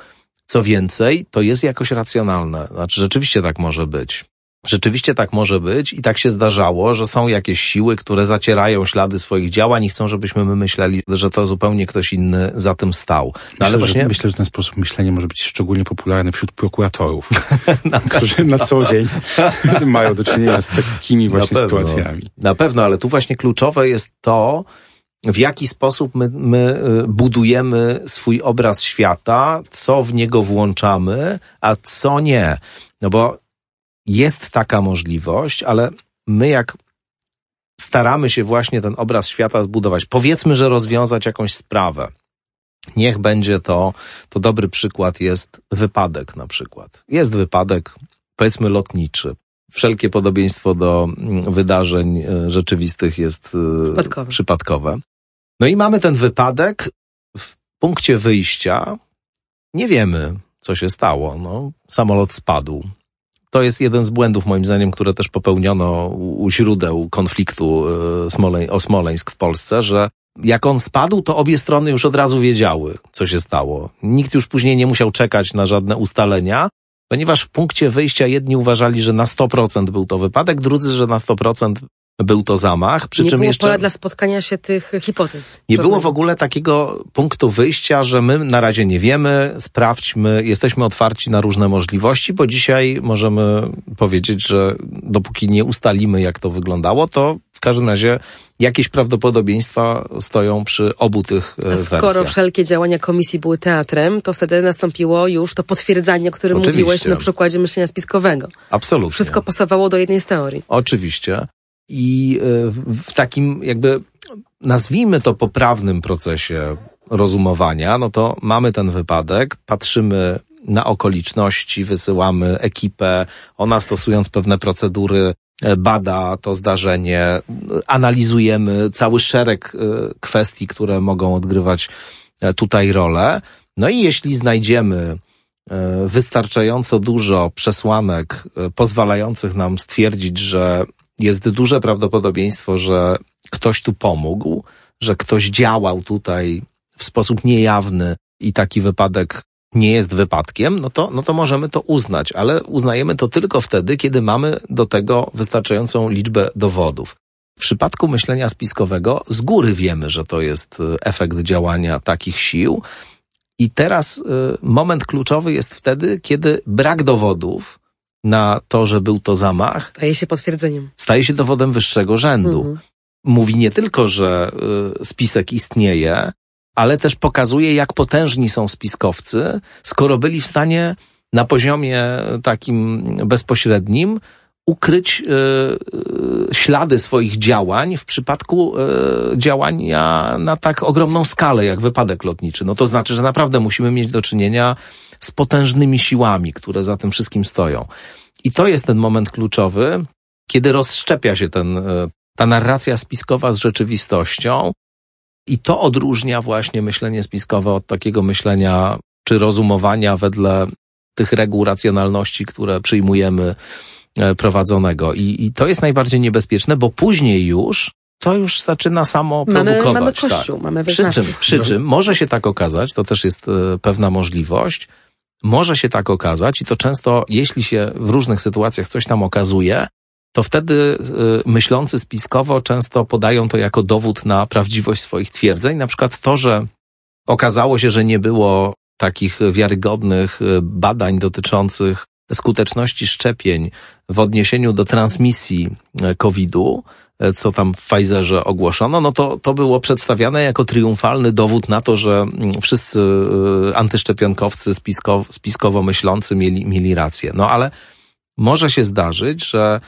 Co więcej, to jest jakoś racjonalne. Znaczy, rzeczywiście tak może być. Rzeczywiście tak może być i tak się zdarzało, że są jakieś siły, które zacierają ślady swoich działań i chcą, żebyśmy my myśleli, że to zupełnie ktoś inny za tym stał. No Myślę, ale właśnie że, myślę, że ten sposób myślenia może być szczególnie popularny wśród prokuratorów, którzy na co dzień mają do czynienia z takimi właśnie Na sytuacjami. Na pewno, ale tu właśnie kluczowe jest to, w jaki sposób my, my y, budujemy swój obraz świata, co w niego włączamy, a co nie. No bo jest taka możliwość, ale my jak staramy się właśnie ten obraz świata zbudować, powiedzmy, że rozwiązać jakąś sprawę. Niech będzie to, to dobry przykład jest wypadek na przykład. Jest wypadek, powiedzmy lotniczy. Wszelkie podobieństwo do mm, wydarzeń e, rzeczywistych jest e, Przypadkowe. przypadkowe. No i mamy ten wypadek. W punkcie wyjścia nie wiemy, co się stało. No, samolot spadł. To jest jeden z błędów, moim zdaniem, które też popełniono u źródeł konfliktu e, Smoleń, o Smoleńsk w Polsce, że jak on spadł, to obie strony już od razu wiedziały, co się stało. Nikt już później nie musiał czekać na żadne ustalenia, ponieważ w punkcie wyjścia jedni uważali, że na 100% był to wypadek, drudzy, że na 100% był to zamach. Przy nie czym było jeszcze pola dla spotkania się tych hipotez. nie było w ogóle takiego punktu wyjścia, że my na razie nie wiemy, sprawdźmy, jesteśmy otwarci na różne możliwości, bo dzisiaj możemy powiedzieć, że dopóki nie ustalimy, jak to wyglądało, to w każdym razie jakieś prawdopodobieństwa stoją przy obu tych e, A skoro wersjach. wszelkie działania komisji były teatrem, to wtedy nastąpiło już to potwierdzanie, o którym Oczywiście. mówiłeś na przykładzie myślenia spiskowego. Absolutnie. Wszystko pasowało do jednej z teorii. Oczywiście. I e, w takim jakby, nazwijmy to poprawnym procesie rozumowania, no to mamy ten wypadek, patrzymy na okoliczności, wysyłamy ekipę, ona stosując pewne procedury e, bada to zdarzenie, analizujemy cały szereg e, kwestii, które mogą odgrywać tutaj rolę. No i jeśli znajdziemy wystarczająco dużo przesłanek pozwalających nam stwierdzić, że jest duże prawdopodobieństwo, że ktoś tu pomógł, że ktoś działał tutaj w sposób niejawny i taki wypadek nie jest wypadkiem, no to, no to możemy to uznać, ale uznajemy to tylko wtedy, kiedy mamy do tego wystarczającą liczbę dowodów. W przypadku myślenia spiskowego z góry wiemy, że to jest y, efekt działania takich sił. I teraz y, moment kluczowy jest wtedy, kiedy brak dowodów na to, że był to zamach, Staje się potwierdzeniem. staje się dowodem wyższego rzędu. Mhm. Mówi nie tylko, że y, spisek istnieje, ale też pokazuje, jak potężni są spiskowcy, skoro byli w stanie na poziomie takim bezpośrednim ukryć y, y, ślady swoich działań w przypadku y, działania na tak ogromną skalę, jak wypadek lotniczy. No to znaczy, że naprawdę musimy mieć do czynienia z potężnymi siłami, które za tym wszystkim stoją. I to jest ten moment kluczowy, kiedy rozszczepia się ten, y, ta narracja spiskowa z rzeczywistością. I to odróżnia właśnie myślenie spiskowe od takiego myślenia czy rozumowania wedle tych reguł racjonalności, które przyjmujemy e, prowadzonego. I, I to jest najbardziej niebezpieczne, bo później już to już zaczyna samo Mamy, produkować. mamy kościół, tak. mamy Przy czym, wyznawców. przy czym może się tak okazać, to też jest e, pewna możliwość, może się tak okazać i to często, jeśli się w różnych sytuacjach coś tam okazuje, to wtedy y, myślący spiskowo często podają to jako dowód na prawdziwość swoich twierdzeń. Na przykład to, że okazało się, że nie było takich wiarygodnych y, badań dotyczących skuteczności szczepień w odniesieniu do transmisji y, COVID-u, y, co tam w Pfizerze ogłoszono, no to, to było przedstawiane jako triumfalny dowód na to, że mm, wszyscy y, antyszczepionkowcy spisko, spiskowo myślący mieli, mieli rację. No ale może się zdarzyć, że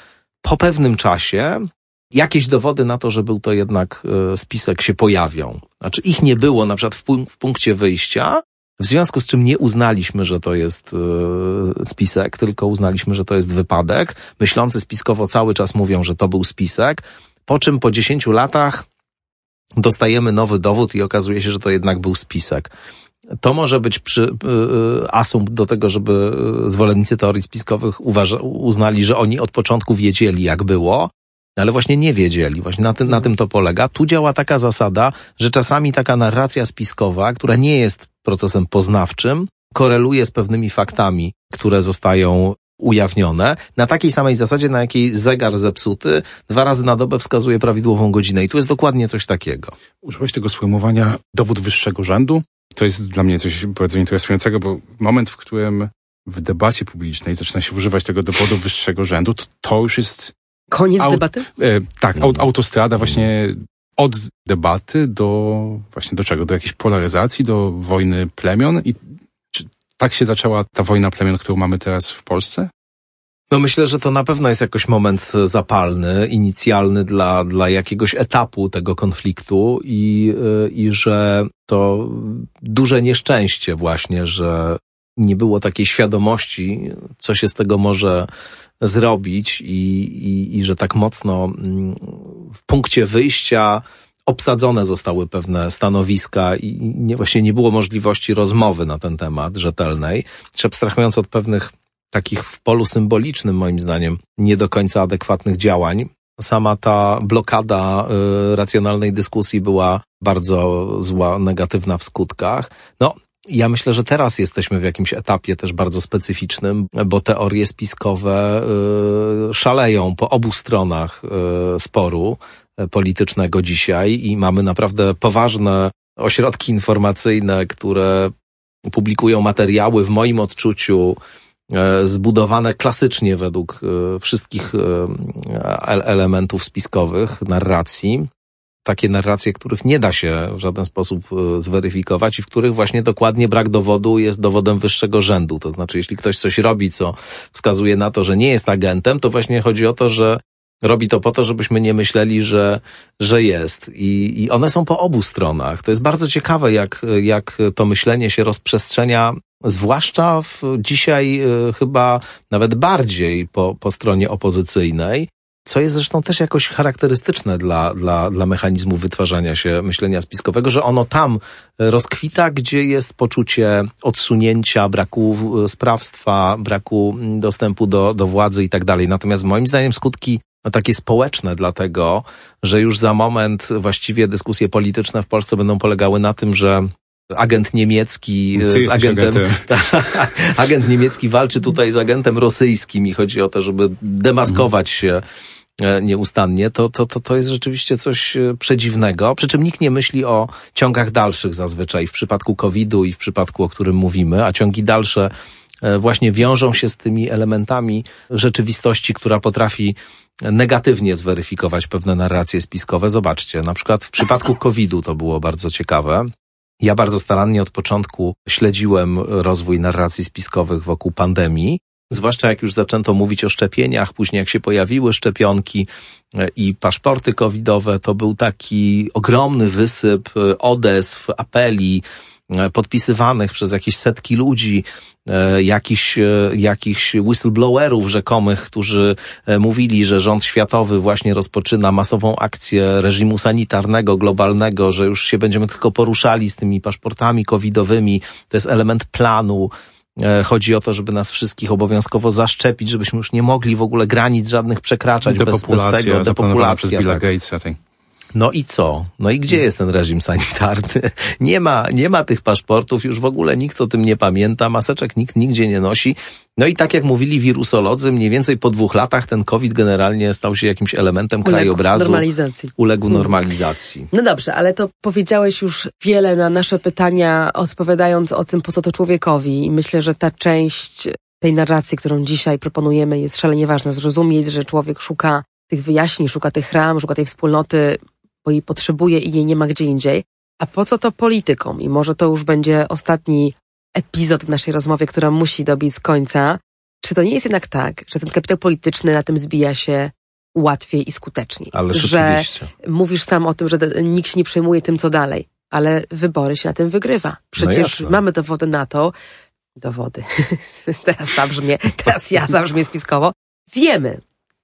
po pewnym czasie jakieś dowody na to, że był to jednak e, spisek się pojawią. Znaczy ich nie było na przykład w, punk- w punkcie wyjścia, w związku z czym nie uznaliśmy, że to jest e, spisek, tylko uznaliśmy, że to jest wypadek. Myślący spiskowo cały czas mówią, że to był spisek, po czym po 10 latach dostajemy nowy dowód i okazuje się, że to jednak był spisek. To może być przy, y, asumpt do tego, żeby zwolennicy teorii spiskowych uważa, uznali, że oni od początku wiedzieli, jak było, ale właśnie nie wiedzieli. Właśnie na tym, na tym to polega. Tu działa taka zasada, że czasami taka narracja spiskowa, która nie jest procesem poznawczym, koreluje z pewnymi faktami, które zostają ujawnione, na takiej samej zasadzie, na jakiej zegar zepsuty dwa razy na dobę wskazuje prawidłową godzinę. I tu jest dokładnie coś takiego. Użyłeś tego sformułowania dowód wyższego rzędu. To jest dla mnie coś bardzo interesującego, bo moment, w którym w debacie publicznej zaczyna się używać tego dowodu wyższego rzędu, to, to już jest Koniec Au- debaty? E, tak, aut, autostrada właśnie od debaty do właśnie do czego? Do jakiejś polaryzacji, do wojny plemion i czy tak się zaczęła ta wojna plemion, którą mamy teraz w Polsce? No myślę, że to na pewno jest jakoś moment zapalny, inicjalny dla, dla jakiegoś etapu tego konfliktu i, y, i że to duże nieszczęście właśnie, że nie było takiej świadomości, co się z tego może zrobić i, i, i że tak mocno mm, w punkcie wyjścia obsadzone zostały pewne stanowiska i nie, właśnie nie było możliwości rozmowy na ten temat rzetelnej, czy abstrahując od pewnych takich w polu symbolicznym, moim zdaniem, nie do końca adekwatnych działań. Sama ta blokada y, racjonalnej dyskusji była bardzo zła, negatywna w skutkach. No, ja myślę, że teraz jesteśmy w jakimś etapie też bardzo specyficznym, bo teorie spiskowe y, szaleją po obu stronach y, sporu y, politycznego dzisiaj i mamy naprawdę poważne ośrodki informacyjne, które publikują materiały w moim odczuciu zbudowane klasycznie według wszystkich e, el- elementów spiskowych, narracji. Takie narracje, których nie da się w żaden sposób e, zweryfikować i w których właśnie dokładnie brak dowodu jest dowodem wyższego rzędu. To znaczy, jeśli ktoś coś robi, co wskazuje na to, że nie jest agentem, to właśnie chodzi o to, że robi to po to, żebyśmy nie myśleli, że, że jest. I, I one są po obu stronach. To jest bardzo ciekawe, jak, jak to myślenie się rozprzestrzenia, zwłaszcza w, dzisiaj y, chyba nawet bardziej po, po stronie opozycyjnej. Co jest zresztą też jakoś charakterystyczne dla, dla, dla mechanizmu wytwarzania się myślenia spiskowego, że ono tam rozkwita, gdzie jest poczucie odsunięcia, braku y, sprawstwa, braku mm, dostępu do, do władzy i tak dalej. Natomiast moim zdaniem skutki no, takie społeczne, dlatego, że już za moment właściwie dyskusje polityczne w Polsce będą polegały na tym, że agent niemiecki Ty z jesteś agentem, agentem. agent niemiecki walczy tutaj z agentem rosyjskim i chodzi o to, żeby demaskować się e, nieustannie, to, to, to, to jest rzeczywiście coś e, przedziwnego. Przy czym nikt nie myśli o ciągach dalszych zazwyczaj w przypadku COVID-u i w przypadku, o którym mówimy, a ciągi dalsze e, właśnie wiążą się z tymi elementami rzeczywistości, która potrafi negatywnie zweryfikować pewne narracje spiskowe. Zobaczcie, na przykład w przypadku COVID-u to było bardzo ciekawe. Ja bardzo starannie od początku śledziłem rozwój narracji spiskowych wokół pandemii Zwłaszcza jak już zaczęto mówić o szczepieniach, później jak się pojawiły szczepionki e, i paszporty covidowe, to był taki ogromny wysyp e, odezw, apeli, e, podpisywanych przez jakieś setki ludzi, jakichś, jakichś whistleblowerów rzekomych, którzy mówili, że rząd światowy właśnie rozpoczyna masową akcję reżimu sanitarnego, globalnego, że już się będziemy tylko poruszali z tymi paszportami covidowymi. To jest element planu E, chodzi o to, żeby nas wszystkich obowiązkowo zaszczepić, żebyśmy już nie mogli w ogóle granic żadnych przekraczać bez, bez tego. Depopulacja przez Billa tak. Gatesa. Tak. No i co? No i gdzie jest ten reżim sanitarny? Nie ma, nie ma tych paszportów, już w ogóle nikt o tym nie pamięta, maseczek nikt nigdzie nie nosi. No i tak jak mówili wirusolodzy, mniej więcej po dwóch latach ten COVID generalnie stał się jakimś elementem uległ krajobrazu. normalizacji. Uległ hmm. normalizacji. No dobrze, ale to powiedziałeś już wiele na nasze pytania, odpowiadając o tym, po co to człowiekowi. I myślę, że ta część tej narracji, którą dzisiaj proponujemy, jest szalenie ważna. Zrozumieć, że człowiek szuka tych wyjaśnień, szuka tych ram, szuka tej wspólnoty, bo jej potrzebuje i jej nie ma gdzie indziej. A po co to politykom? I może to już będzie ostatni epizod w naszej rozmowie, która musi dobić końca. Czy to nie jest jednak tak, że ten kapitał polityczny na tym zbija się łatwiej i skuteczniej? Ale że mówisz sam o tym, że nikt się nie przejmuje tym, co dalej, ale wybory się na tym wygrywa. Przecież no mamy dowody na to, dowody, teraz zabrzmie, teraz ja zabrzmię spiskowo, wiemy,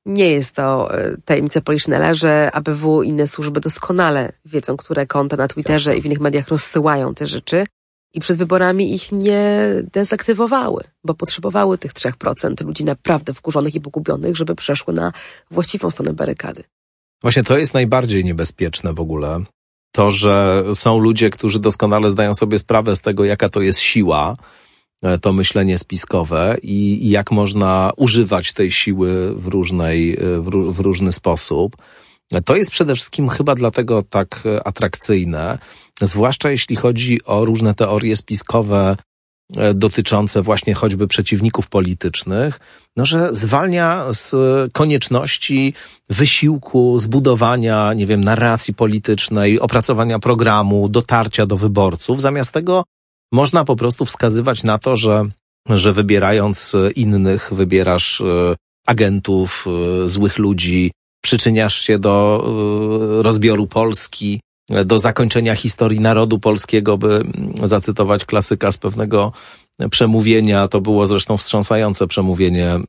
nie jest to e, tajemnica Poliszynela, że ABW i inne służby doskonale wiedzą, które konta na Twitterze Jasne. i w innych mediach rozsyłają te rzeczy i przed wyborami ich nie dezaktywowały, bo potrzebowały tych 3% ludzi naprawdę wkurzonych i pogubionych, żeby przeszły na właściwą stronę barykady. Właśnie to jest najbardziej niebezpieczne w ogóle. To, że są ludzie, którzy doskonale zdają sobie sprawę z tego, jaka to jest siła, to myślenie spiskowe i, i jak można używać tej siły w, różnej, e, w, w różny sposób. E, to jest przede wszystkim chyba dlatego tak atrakcyjne, zwłaszcza jeśli chodzi o różne teorie spiskowe dotyczące właśnie choćby przeciwników politycznych, no że zwalnia z konieczności wysiłku, zbudowania, nie wiem, narracji politycznej, opracowania programu, dotarcia do wyborców. Zamiast tego można po prostu wskazywać na to, że, że wybierając innych, wybierasz e, agentów, e, złych ludzi, przyczyniasz się do e, rozbioru Polski, do zakończenia historii narodu polskiego, by zacytować klasyka z pewnego przemówienia. To było zresztą wstrząsające przemówienie.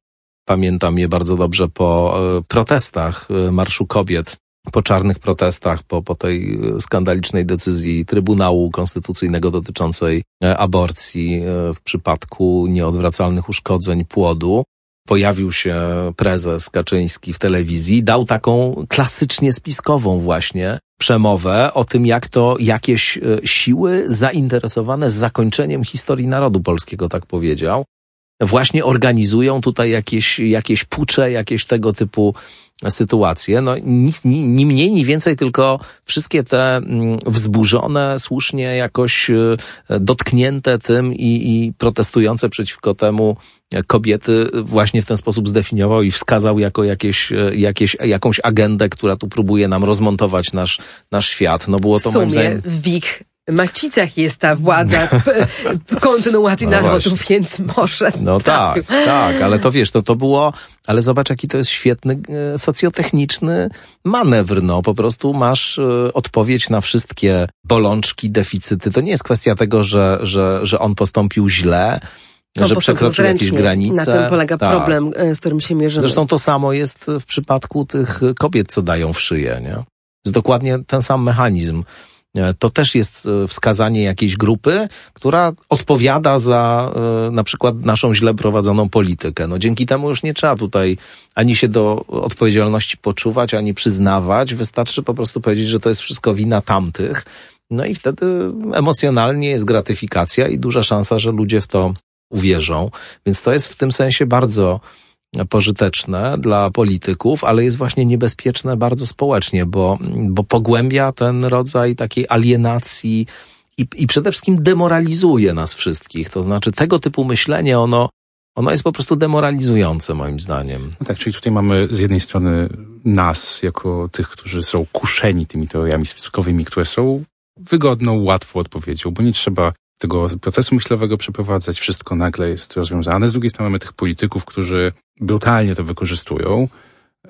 Pamiętam je bardzo dobrze po protestach Marszu Kobiet po czarnych protestach, po, po tej e, skandalicznej decyzji Trybunału Konstytucyjnego dotyczącej e, aborcji e, w przypadku nieodwracalnych uszkodzeń płodu. Pojawił się prezes Kaczyński w telewizji, dał taką klasycznie spiskową właśnie przemowę o tym, jak to jakieś siły zainteresowane zakończeniem historii narodu polskiego, tak powiedział, właśnie organizują tutaj jakieś, jakieś pucze, jakieś tego typu sytuacje. No, ni, ni, ni mniej, ni więcej, tylko wszystkie te mm, wzburzone, słusznie jakoś e, dotknięte tym i, i protestujące przeciwko temu kobiety właśnie w ten sposób zdefiniował i wskazał jako jakieś, e, jakieś, jakąś agendę, która tu próbuje nam rozmontować nasz, nasz świat. No było to w sumie moim zdaniem... Macicach jest ta władza kontynuacji no narodu, więc może. No trafił. tak, tak, ale to wiesz, to, to było, ale zobacz, jaki to jest świetny e, socjotechniczny manewr. No, po prostu masz e, odpowiedź na wszystkie bolączki, deficyty. To nie jest kwestia tego, że, że, że on postąpił źle, no, że przekroczył jakieś granice. Na tym polega tak. problem, e, z którym się mierzymy. Zresztą to samo jest w przypadku tych kobiet, co dają w szyję, nie? Jest dokładnie ten sam mechanizm. E, to też jest e, wskazanie jakiejś grupy, która odpowiada za e, na przykład naszą źle prowadzoną politykę. No dzięki temu już nie trzeba tutaj ani się do odpowiedzialności poczuwać, ani przyznawać. Wystarczy po prostu powiedzieć, że to jest wszystko wina tamtych. No i wtedy emocjonalnie jest gratyfikacja i duża szansa, że ludzie w to uwierzą. Więc to jest w tym sensie bardzo pożyteczne dla polityków, ale jest właśnie niebezpieczne bardzo społecznie, bo, bo pogłębia ten rodzaj takiej alienacji i, i przede wszystkim demoralizuje nas wszystkich. To znaczy tego typu myślenie, ono, ono jest po prostu demoralizujące moim zdaniem. No tak, czyli tutaj mamy z jednej strony nas, jako tych, którzy są kuszeni tymi teoriami spiskowymi, które są wygodną, łatwą odpowiedzią, bo nie trzeba tego procesu myślowego przeprowadzać, wszystko nagle jest rozwiązane. Z drugiej strony mamy tych polityków, którzy brutalnie to wykorzystują.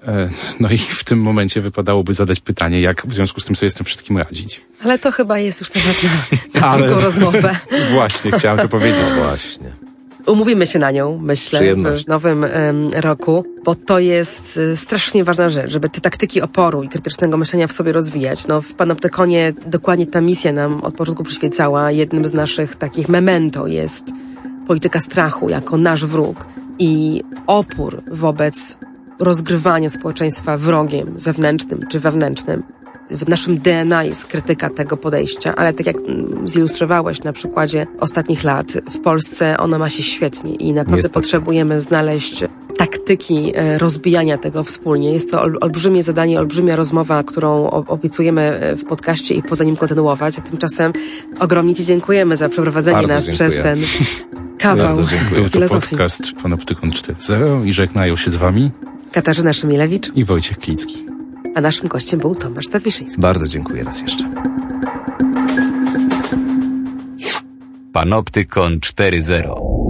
E, no i w tym momencie wypadałoby zadać pytanie, jak w związku z tym sobie z tym wszystkim radzić. Ale to chyba jest już temat na, na Ale... drugą rozmowę. Właśnie, chciałam to powiedzieć. Właśnie. Umówimy się na nią, myślę, w nowym roku, bo to jest y, strasznie ważna rzecz, żeby te taktyki oporu i krytycznego myślenia w sobie rozwijać. No, w Panoptykonie dokładnie ta misja nam od początku przyświecała. Jednym z naszych takich memento jest polityka strachu jako nasz wróg i opór wobec rozgrywania społeczeństwa wrogiem zewnętrznym czy wewnętrznym w naszym DNA jest krytyka tego podejścia, ale tak jak zilustrowałeś na przykładzie ostatnich lat, w Polsce ono ma się świetnie i naprawdę potrzebujemy znaleźć taktyki e, rozbijania tego wspólnie. Jest to olbrzymie zadanie, olbrzymia rozmowa, którą obiecujemy e, w podcaście i poza nim kontynuować. A tymczasem ogromnie Ci dziękujemy za przeprowadzenie Bardzo nas dziękuję. przez ten kawał Był to podcast Panoptykon 4.0 i żegnają się z Wami Katarzyna Szymilewicz i Wojciech Klicki a naszym gościem był Tomasz Stawiszyński. Bardzo dziękuję raz jeszcze. Panoptykon 4.0